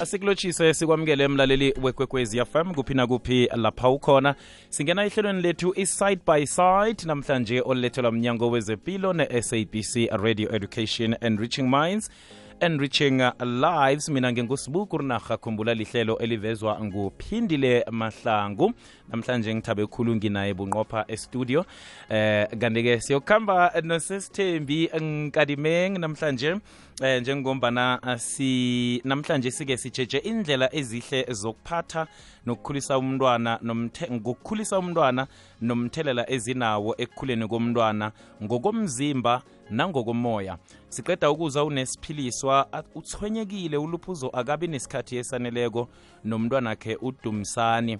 asikulotshise sikwamukele mlaleli wekwekwezi fm kuphi nakuphi lapha ukhona. Singena ehlelweni lethu i-side by side namhlanje olulethelwa mnyango wezempilo ne-sabc radio education and enriching minds enriching lives. Mina ngingusibuku rinarha khumbula lihlelo elivezwa nguphindile mahlangu. Namhlanje ngithabe khulu nginaye bunqopha estudio. Eh kanti-ke siyokuhamba nosesithembi nkadimeng namhlanje eh njengombana si namhlanje sike sijeje indlela ezihle zokuphatha nokukhulisa umntwana ngokukhulisa umntwana nomthelela ezinawo ekukhuleni komntwana ngokomzimba nangokomoya. Siqeda ukuza unesiphiliswa uthwenyekile uluphuzo akabi nesikhathi esaneleko nomntwana nomntwanakhe udumisani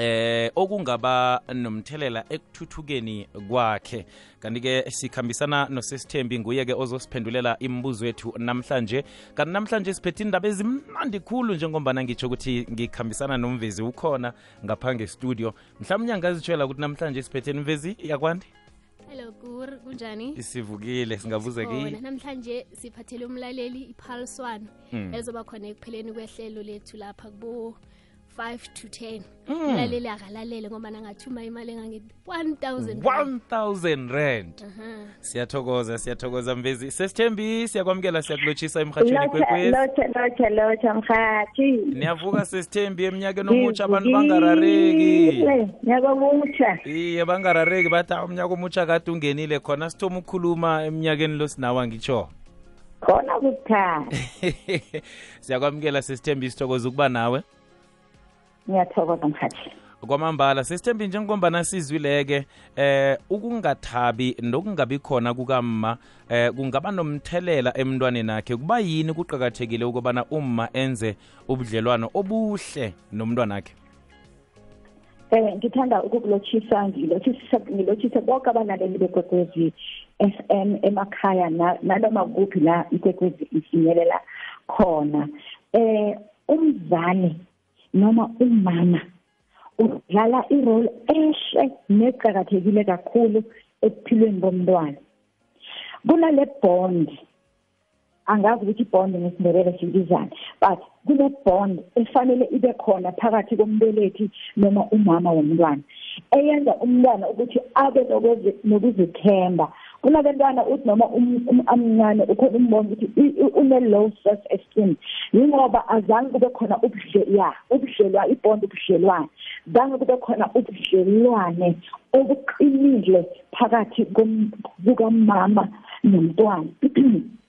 eh okungaba nomthelela ekuthuthukeni kwakhe. Kanti-ke sikhambisana nosesithembi nguye-ke ozosiphendulela imibuzo yethu namhlanje. Kanti namhlanje siphethe indaba ezimnandi khulu njengombana ngitsho ukuthi ngikhambisana nomvezi ukhona ngaphange studio. Mhlawumbe angazitshela ukuthi namhlanje siphethe imvezi yakwandi hello gur kunjani? Sivukile namhlanje siphathele umlaleli ipulse mm. elizoba khona ekupheleni kwehlelo lethu lapha kubo 5 to 10 umlaleli akalalele ngoba nangathuma imali engange 1000 1000 rand. Siyathokoza siyathokoza mvezi. Sesithembi siyakwamukela siyakulotshisa emhatshweni kwekwezi lotsha lotsha lotsha mhathi niyavuka sesithembi eminyakeni omutsha abantu bangarareki. Nyaka omutsha iye bangarareki bathi "Ah, umnyaka omutsha kade ungenile khona sithoma ukukhuluma emnyakeni lo sinawa ngitsho khona kukuthanda siyakwamukela sesithembi sithokoza ukuba nawe ngiyathokoza mhathi kwamambala sesithembi njengombana sizwileke eh ukungathabi nokungabi khona kukamma eh kungaba nomthelela emntwaneni akhe. Kuba yini kuqakathekile ukubana umma enze ubudlelwano obuhle nomntwana akhe um ngithanda ukukulotshisa ngilotshisa ngilotshise bonke abalaleli bekwekwezi f m emakhaya na- nanoma kuphi la ikwekwezi ifinyelela khona. Um umzali noma umama udlala irole ehle neqakathekile kakhulu ekuphilweni bomntwana kunale bond angazi ukuthi ibond ngesindebele sibizane but kune bond efanele ibe khona phakathi kombelethi noma umama womntwana eyenza umntwana ukuthi abe nokuzi- nokuzithemba kunabantwana uthi noma um- um- amncane ukhona umbona ukuthi i- i- une-low self esteem yingoba azange kube khona ubudle ya ubudlelwane ibond ubudlelwane. Zange kube khona ubudlelwane obuqinile phakathi kom- kukamama nomntwana.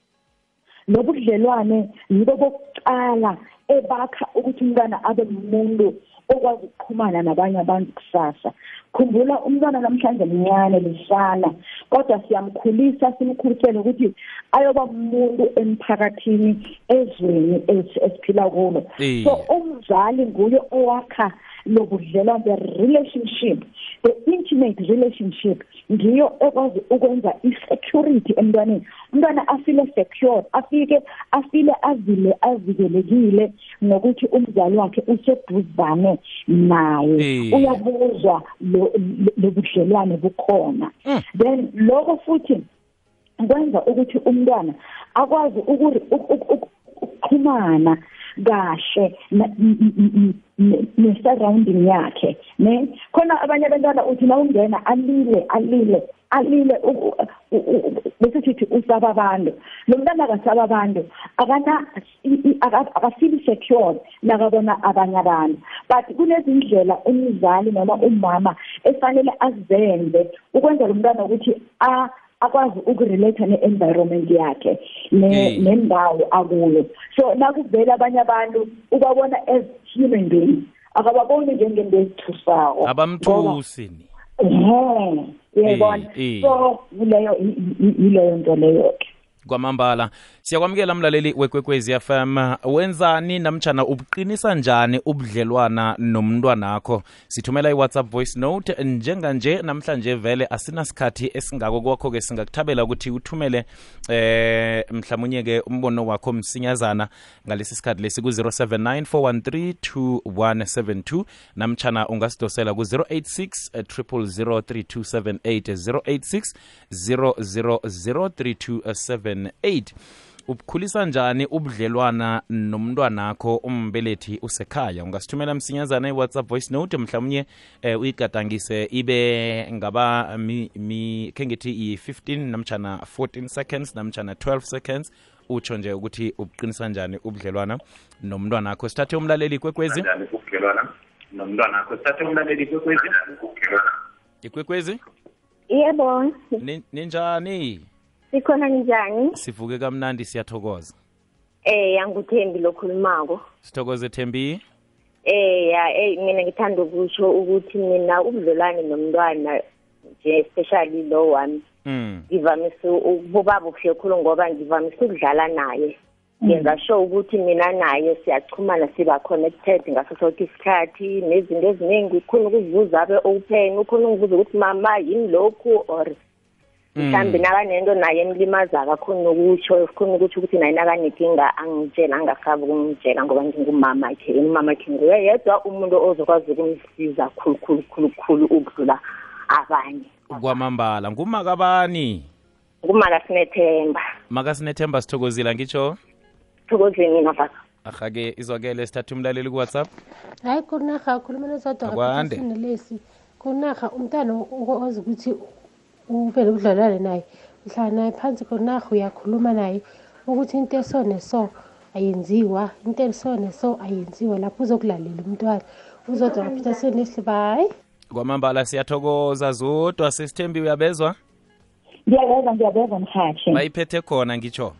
Lobudlelwane yibo bokuqala ebakha ukuthi umntwana abe umuntu okwazi ukuqhumana nabanye abantu kusasa khumbula umntwana namhlanje mncane lisana kodwa siyamkhulisa simkhulisele ukuthi ayoba umuntu emphakathini ezweni esi- esiphila kulo Iye. so umzali nguye owakha lobudlelwane the relationship the intimate relationship ngiyo ekwazi ukwenza i-security emntwaneni umntwana afile secure afike afile azile avikelekile ngokuthi umzali wakhe useduzane naye Eh. uyabuzwa lo- lo- lobudlelwane bukhona then lokho futhi kwenza ukuthi umntwana akwazi ukuri- uk- uk- uk- ukuxhumana kahle na- n- n- n- n- ne-surrounding yakhe ne? Khona abanye abantwana uthi na ungena alile alile alile u- u- u- bese sithi usaba abantu. Lo mntwana akasaba abantu akana i- i- aka- akafili secure nakabona abanye abantu. But kunezindlela umzali noma umama efanele azenze ukwenza lo mntwana ukuthi a akwazi ukurelate ne-environment yakhe ne- Eh. nendawo akuyo. So nakuvela abanye abantu ubabona as human beings akababoni njengento ezithusako abamthusi ni. Ehe uyayibona Eh, eh. so yileyo i- i- yileyo nto leyo-ke kwamambala siyakwamukela mlaleli wekwekwezi fm wenzani namtshana ubuqinisa njani ubudlelwana nomntwanakho? Sithumela i-whatsapp voice note njenganje namhlanje vele asinasikhathi esingako kwakho-ke singakuthabela ukuthi uthumele eh mhlawumunye-ke umbono wakho msinyazana ngalesi sikhathi lesi ku-079 413 2172 namtshana ungasidosela ku-086 0003278 086 0003278 ubukhulisa njani ubudlelwana nomntwanakho umbelethi usekhaya? Ungasithumela msinyazana i-whatsapp voice note mhlawumnye eh, uyigadangise ibe ngaba mi, mi khe ngithi i-15 namtshana 14 seconds namtshana 12 seconds. Utsho nje ukuthi ubuqinisa njani ubudlelwana nomntwanakho. Sithathe umlaleli kwekwezi nomntwana akho sithathe umlaleli kwekwezi ikwekwezi yebo. Ninjani sikhona njani? Sivuke kamnandi siyathokoza. Eh yanguthembi lokhulumako sithokoze thembi. Eh ya eh mina ngithanda ukusho ukuthi mina ubudlelwane nomntwana nje especially lo wami mm. ngivamise ukuba buhle khulu ngoba ngivamise ukudlala naye. Ngenza sure ukuthi mina naye siyachumana siba connected ngaso sonke isikhathi nezinto eziningi. Ukhona ukuzibuza abe open ukhona ukubuza ukuthi mama yini lokhu? Or mhlawumbe nakanento naye emlimaza kakhona ukutsho khona ukuthi ukuthi naye nakanenkinga angitshela angasabi ukumtshela ngoba ngingumama akhe yena umama akhe nguye. Yedwa umuntu ozokwazi ukumsiza khulu khulu khulu khulu ukudlula abanye. Kwamambala ngumakabani? Kumala sinethemba makasinethemba sithokozile ngitsho? Thokozeni nabaka ahake izwakele sithathe umlaleli ku-whatsapp. Hayi kunarha khulumela sodwa Akwande. sinelesi kunarha umntana o- ozi ukuthi uvele udlalane naye. Uhlala naye phansi kunarha uyakhuluma naye ukuthi into eso neso ayenziwa into eso neso ayenziwa. Lapho uzokulalela umntwana uzodwa kaphitha senesiba hayi kwamambala siyathokoza zodwa sesithembi uyabezwa? Ngiyabeza ngiyabeza mhathi bayiphethe khona ngitsho?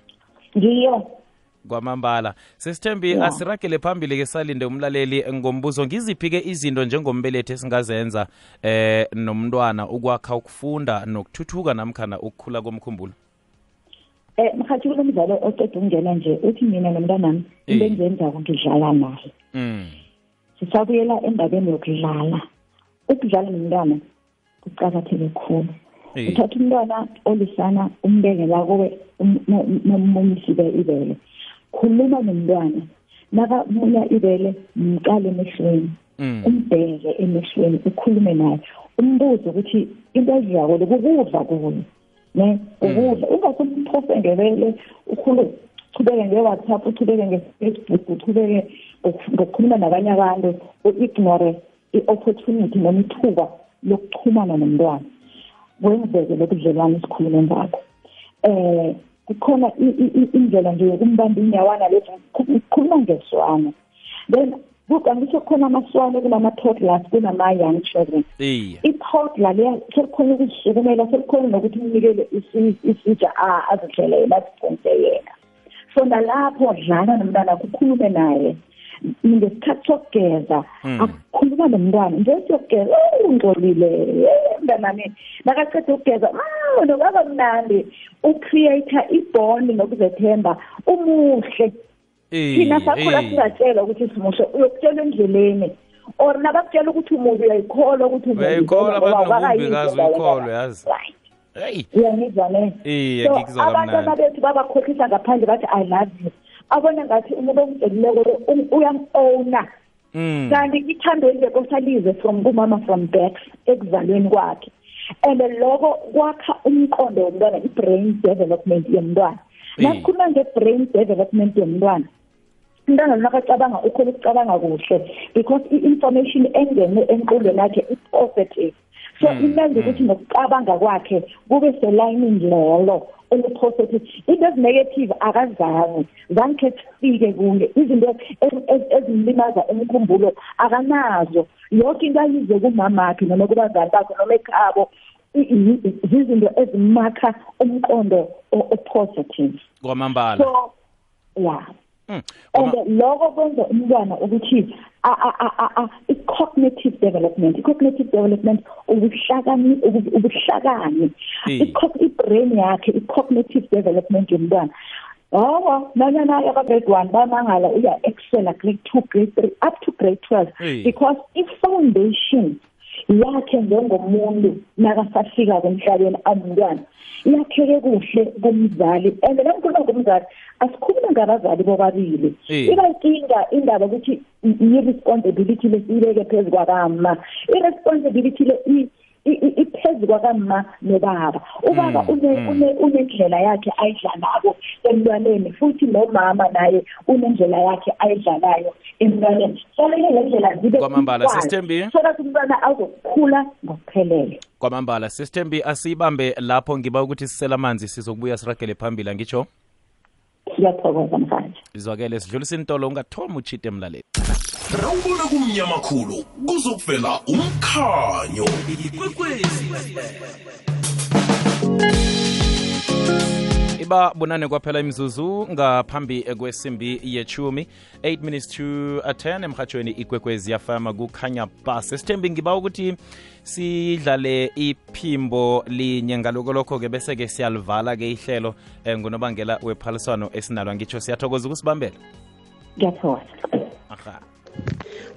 Ngiyo. Kwamambala sesithembi yeah. asiragele phambili ke salinde umlaleli ngombuzo ngiziphi-ke izinto njengombelethi esingazenza eh nomntwana ukwakha ukufunda nokuthuthuka namkhana ukukhula komkhumbulo um mhathi kulo mdlalo oceda ukungena nje uthi mina nomntanami Eh. into engiyenzako ngidlala naye mm. sisabuyela endabeni yokudlala ukudlala nomntwana kuqakatheke khulu Eh. uthatha umntwana olisana umbeke kuwe nomunyisibe ibele khuluma nomntwana. Nakamunya ibele mqale emehlweni. Mm. umbheke emehlweni ukhulume naye. Umbuze ukuthi into eziyako le kukudla kuyo ne? Ukudla ungasemphose ngebele ukhulume uchubeke nge-whatsapp uchubeke nge-facebook uchubeke ngoku- ngokukhuluma nabanye abantu u-ignore i-opportunity noma ithuba lokuchumana nomntwana. Kwenzeke lokudlelwane esikhulume ngakho. Eh kukhona i- i- i- indlela nje yokumbamba inyawana lezi kukhuluma ngeswana then kukangisho khona amaswane kunama-toddlers kunama-young children. Iye i-toddler leya selikhona ukuzisukumela selikhona nokuthi umnikele isi- isitsha a- azidlelele aziphonse yena. So nalapho dlala nomntwana kukhulume naye. Ngesikhathi sokugeza Mm. akukhuluma nomntwana nje siyokugeza "Oh, ungcolile Eh, mntanami nakaceda ukugeza "Mm, nokaba mnandi. Ucreate ibond nokuzethemba umuhle thina sakhula iye singatshelwa ukuthi simuhle uyokutshelwa endleleni. Or nabakutshela ukuthi umubi uyayikholwa ukuthi umubi uyayikholwa ngoba bathi awakayizwa nokumbikazi ngawe uyikholwe yazi. Right. heyi uyangizwa ne? Iye so ngikuzwa abantwana kamnandi bethu babakhohlisa ngaphandle bathi i love you. Abona ngathi umuntu omcelileko lo um- uyam-owna Mm. Kanti ithando elingekosalize from kumama from birth ekuzalweni kwakhe. And loko kwakha umqondo womntwana i-brain development yomntwana. Eh. nakukhuluma nge-brain development yomntwana umntwana nakacabanga ukhona ukucabanga kuhle because i-information engene enqulweni yakhe i-positive. So Mm, imenza ukuthi nokucabanga kwakhe kube selayinini lelo olu-positive. Into ezinegative akazazi zange sifike kuye. Izinto ez- ez- ezimlimaza umkhumbulo akanazo. Yonke into ayize kumamakhe noma kubazali bakhe noma ekhabo i- i- zizinto ezimakha umqondo o-positive. Kwamambala. So Mm. And Kwama- lokho kwenza umntwana ukuthi a- a- a- a- a- i-cognitive development i-cognitive development ubuhlakani ubu- ubuhlakani Eh. I-co- i-brain yakhe i-cognitive development yomntwana hawa nanyana aba-grade one bamangala uya-excela grade two grade three up to grade twelve Eh. because i-foundation yakhe njengomuntu nakasafika emhlabeni amntwana yakheke kuhle kumzali and nangikhuluma ngomzali asikhulume ngabazali bobabili. Eh. iba inkinga indaba ukuthi i-responsibility lesiyibeke phezu kwabama i-responsibility le i- i- i- iphezu kwakamma nobaba. Ubaba une- une- unendlela yakhe ayidlalako emntwaneni futhi nomama naye unendlela yakhe ayidlalayo emntwaneni. Fanele le ndlela zibe Kwamambala, equal, Sisithembi. so that umntwana azokhula ngokuphelele. Kwamambala sesithembi asiyibambe lapho ngiba ukuthi sisela amanzi sizokubuya siragele phambili angitsho? Siyathokoza mfanje izwakele sidlulisa intolo ungathomi uchite emlaleli. Rawubona kumnyama khulu kuzokuvela umkhanyo. Iba bunane kwaphela imzuzu ngaphambi kwesimbi yechumi. 8 minutes to 10 emhatshweni ikwekwezi yafama kukhanya bus esithembi ngiba ukuthi sidlale iphimbo linye. Ngaloko lokho-ke bese-ke siyalivala-ke ihlelo um ngunobangela wephaliswano esinalo. Ngitsho siyathokoza ukusibambela. Ngiyathokoza. Aha.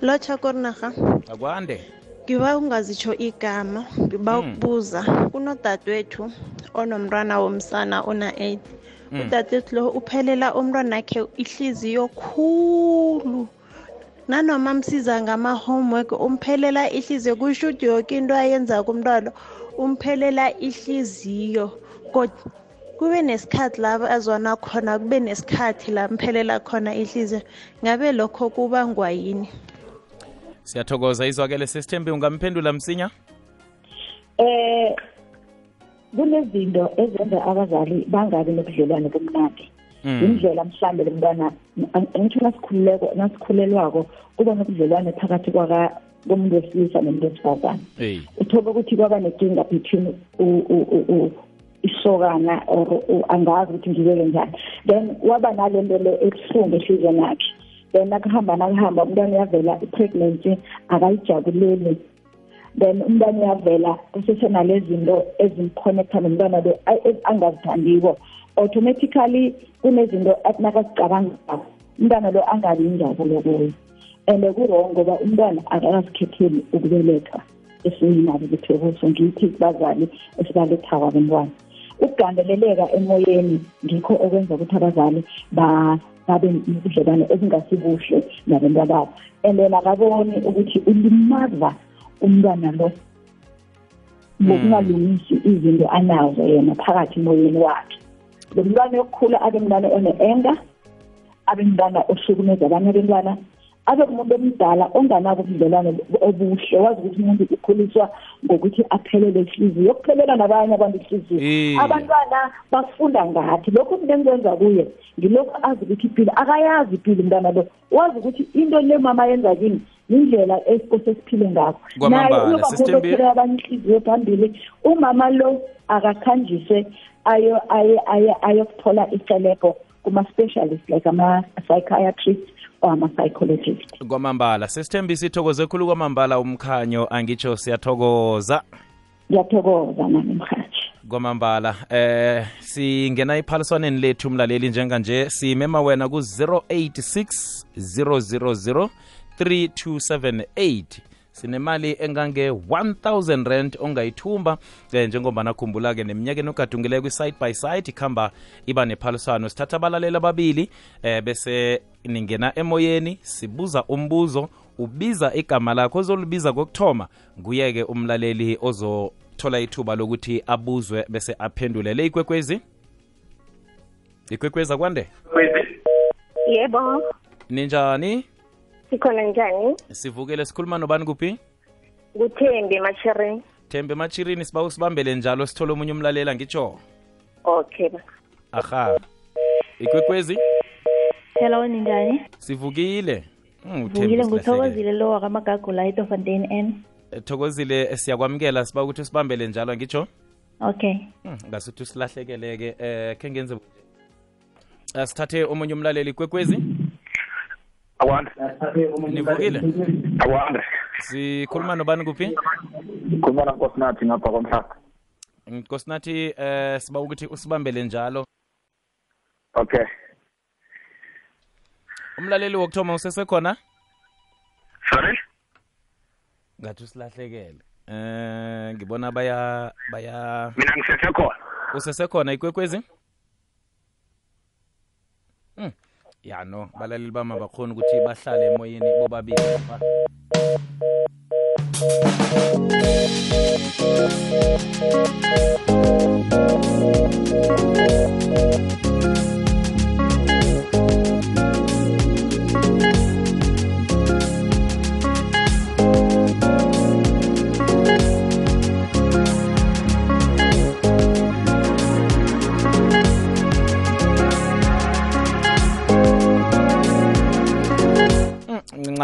Lotsha korinaha akwande ngiba ungazitsho igama ngiba ukubuza. Kunodadewethu onomntwana womsana ona-8 udadewethu lo uphelela umntwanakhe ihliziyo khulu. Nanoma msiza ngama-homework umphelela ihliziyo kushudi yoke into ayenza kumntwana umphelela ihliziyo. Kube nesikhathi la azwana khona kube nesikhathi la mphelela khona ihliziyo. Ngabe lokho kuba yini siyathokoza. Izwakele sesithembi ungamphendula msinya? Eh kunezinto ezenza abazali bangabi nobudlelwane bomnandi. Indlela mhlambe lo mntwana ngitsho nasikhululeko nasikhulelwako kuba nobudlelwane phakathi kwaka komuntu wesilisa nomuntu wesifazane eyi uthola ukuthi kwaba nenkinga between u- u- u- u- isokana or u- angazi ukuthi ngibeke njani. Then waba nale nto le ebuhlungu ehliziyweni yakhe then nakuhamba nakuhamba umntwana uyavela i-pregnancy akayijabuleli. Then umntwana uyavela kusesenalezi zinto ezimconnecta nomntwana lo a- e- angazithandiko automatically kunezinto athi nakazicabangako umntwana lo angabi injabulo kuyo and kurong ngoba umntwana akakazikhetheli ukubelethwa esiyinabo kuthekuso ngithi kubazali esibalethako abentwana ukugandeleleka emoyeni ngikho okwenza ukuthi abazali ba- babe nobudlelwane obungasibuhle nabentwa babo and then akaboni ukuthi ulimaza umntwana lo ngokungalungisi izinto anazo yena phakathi emoyeni wakhe. Lo mntwana yokukhula abe mntwana one-enga abe mntwana ohlukumeza abanye abentwana abe umuntu omdala onganabo ubudlelwane obuhle wazi ukuthi umuntu ukhuliswa ngokuthi aphelele ihliziyo yokuphelela nabanye abantu Eh. ihliziyo abantwana bafunda ngathi lokhu mina engikwenza kuye ngilokhu azi ukuthi impilo akayazi impilo umntwana lo. Wazi ukuthi into le mama yenza kini yindlela esikose siphile ngakho. Kwamambala, naye uyoba Sister umuntu Mbi- ophela abanye ihliziyo phambili umama lo akakhanjiswe ayo aye aye ayokuthola icelebho kuma-specialist like ama-psychiatrist. or ama-psychologist. Kwamambala sesithembi sithokoze khulu kwamambala umkhanyo. Angitsho siyathokoza. Ngiyathokoza nami mhathi kwamambala eh singena ephaliswaneni lethu mlaleli njenganje. Simema wena ku-086 000 3278 sinemali engange 1000 rand ongayithumba eh, njengoba nakhumbula-ke neminyakeni ogadungileko kwi-side by side ikhamba iba nephaliswano. Sithatha abalaleli ababili eh, bese ningena emoyeni sibuza umbuzo ubiza igama lakho ozolibiza kokuthoma nguye-ke umlaleli ozothola ithuba lokuthi abuzwe bese aphendule. Le ikwekwezi? Ikwekwezi akwande? Yebo. Ninjani? Sikhona njani? Sivukele sikhuluma nobani kuphi? Kuthembe machirini thembe machirini siba usibambele njalo sithole omunye umlalela ngitsho. Okay aha. Ikwekwezi hello ninjani? Sivukile? Hmm, uThembi vukile silahlekile. nguthokozile lo wakamagagu la edofontein n. Eh, thokozile siyakwamukela siba ukuthi usibambele njalo ngitsho? Okay. Hmm, ngasuthi usilahlekeleke eh khe ngenze Eh, sithathe omunye umlaleli kwekwezi? Akwande. Nivukile? Akwande. Sikhuluma nobani kuphi? Khuluma nankosinathi ngapha komhlaba. Nkosinathi eh siba ukuthi usibambele njalo. Okay. Umlaleli wokuthoma usesekhona? Sorry? Ngathi usilahlekele. Eh ngibona baya baya mina ngisesekhona. Usesekhona ikwekwezi? Hmm. ya no balaleli bama bakhona ukuthi bahlale emoyeni bobabili lapha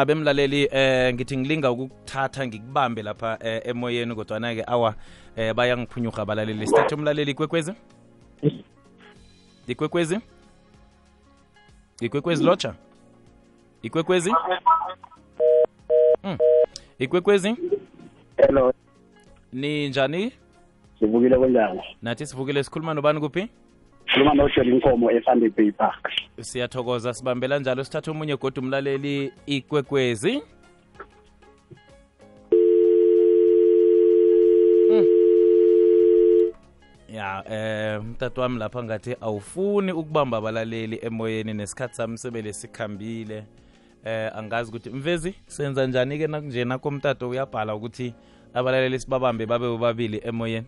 ncabe emlaleli eh ngithi ngilinga ukukuthatha ngikubambe lapha eh, emoyeni kodwana ke awa eh bayangiphunyurha balaleli. Sithathe umlaleli ikwekwezi? Ikwekwezi? Ikwekwezi lotsha? Ikwekwezi? Mm. ikwekwezi? Hello. Ninjani? Sivukile kunjani? Nathi sivukile sikhuluma nobani kuphi khuluma noshela inkomo e-sunday bay park siyathokoza sibambela njalo sithathe omunye godwa umlaleli ikwekwezi. Mm. ya eh mtata wami lapha ngathi awufuni ukubamba abalaleli emoyeni nesikhathi sami sebele sikhambile eh angazi ukuthi mvezi senza njani ke nakunje nakho mtato uyabhala ukuthi abalaleli sibabambe babe bobabili emoyeni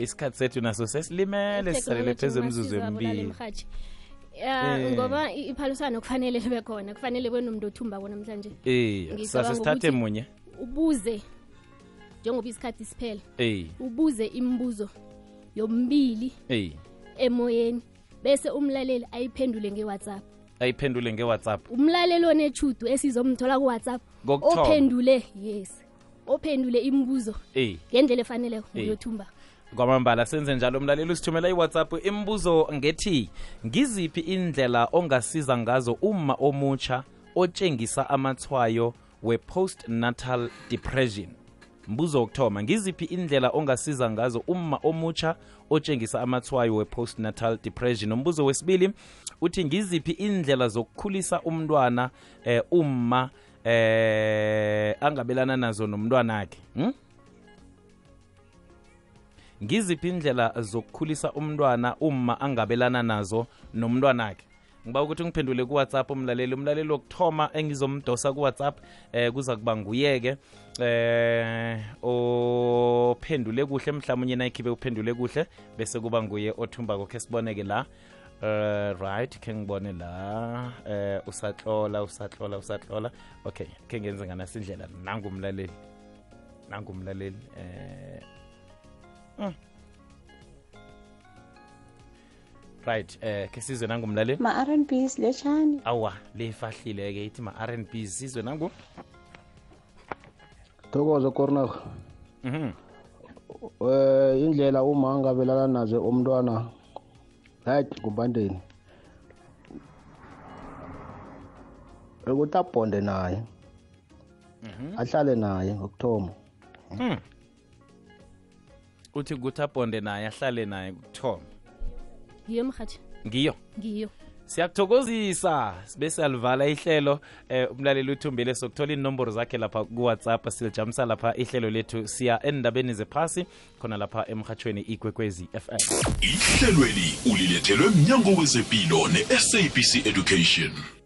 isikhathi sethu naso sesilimele sisalele phezu emzuzu emibili. Ya Eh. ngoba iphalusana iphaliswano kufanele libe khona kufanele kube nomuntu othumbako namhlanje eh sase sithathe munye. ubuze njengoba isikhathi siphela eh ubuze imibuzo yombili eh emoyeni bese umlaleli ayiphendule ngewhatsapp. Ayiphendule ngewhatsapp. Umlaleli onechudu esizomthola kuwhatsapp ophendule yes ophendule imibuzo eh ngendlela efaneleko uyothumba. Kwamambala senze njalo. Mlaleli usithumela iwhatsapp imibuzo ngethi ngiziphi indlela ongasiza ngazo uma omutsha otshengisa amathwayo we-postnatal depression? Mbuzo wokuthoma ngiziphi indlela ongasiza ngazo uma omutsha otshengisa amathwayo we-postnatal depression? Umbuzo wesibili uthi ngiziphi indlela zokukhulisa umntwana eh, uma eh angabelana nazo nomntwana wakhe hmm? ngiziphi indlela zokukhulisa umntwana uma angabelana nazo nomntwanakhe? Ngiba ukuthi ngiphendule kuwhatsapp umlaleli. Umlaleli wokuthoma engizomdosa kuwhatsapp eh kuza kuba nguyeke eh ophendule kuhle mhlawumbe nayikhibe uphendule kuhle bese kuba nguye othumbako khe siboneke la. Uh, right khe ngibone la eh usatlola usatlola usatlola okay khe ngenze nganasindlela nangumlaleli nangumlaleli eh Mm. right eh ke sizwe nangumlaleli ma-r n awa lifahlile-ke ithi ma-r n b sizwe nangu thokozo -hmm. Mhm. eh indlela uma angabelana nazo umntwana right kumbandeni ukuthi abhonde naye ahlale naye ngokuthoma. Hmm. uthi kuthi abhonde naye ahlale naye ngokuthoma. Ngiyo mhathi ngiyo? Ngiyo siyakuthokozisa bese alivala ihlelo eh, umlaleli uthumbile sokuthola inomboro zakhe lapha kuwhatsapp. Silijamisa lapha ihlelo lethu siya endabeni zephasi khona lapha emhatshweni ikwekwezi fm ihlelweli ulilethelwe mnyango wezempilo ne-sabc education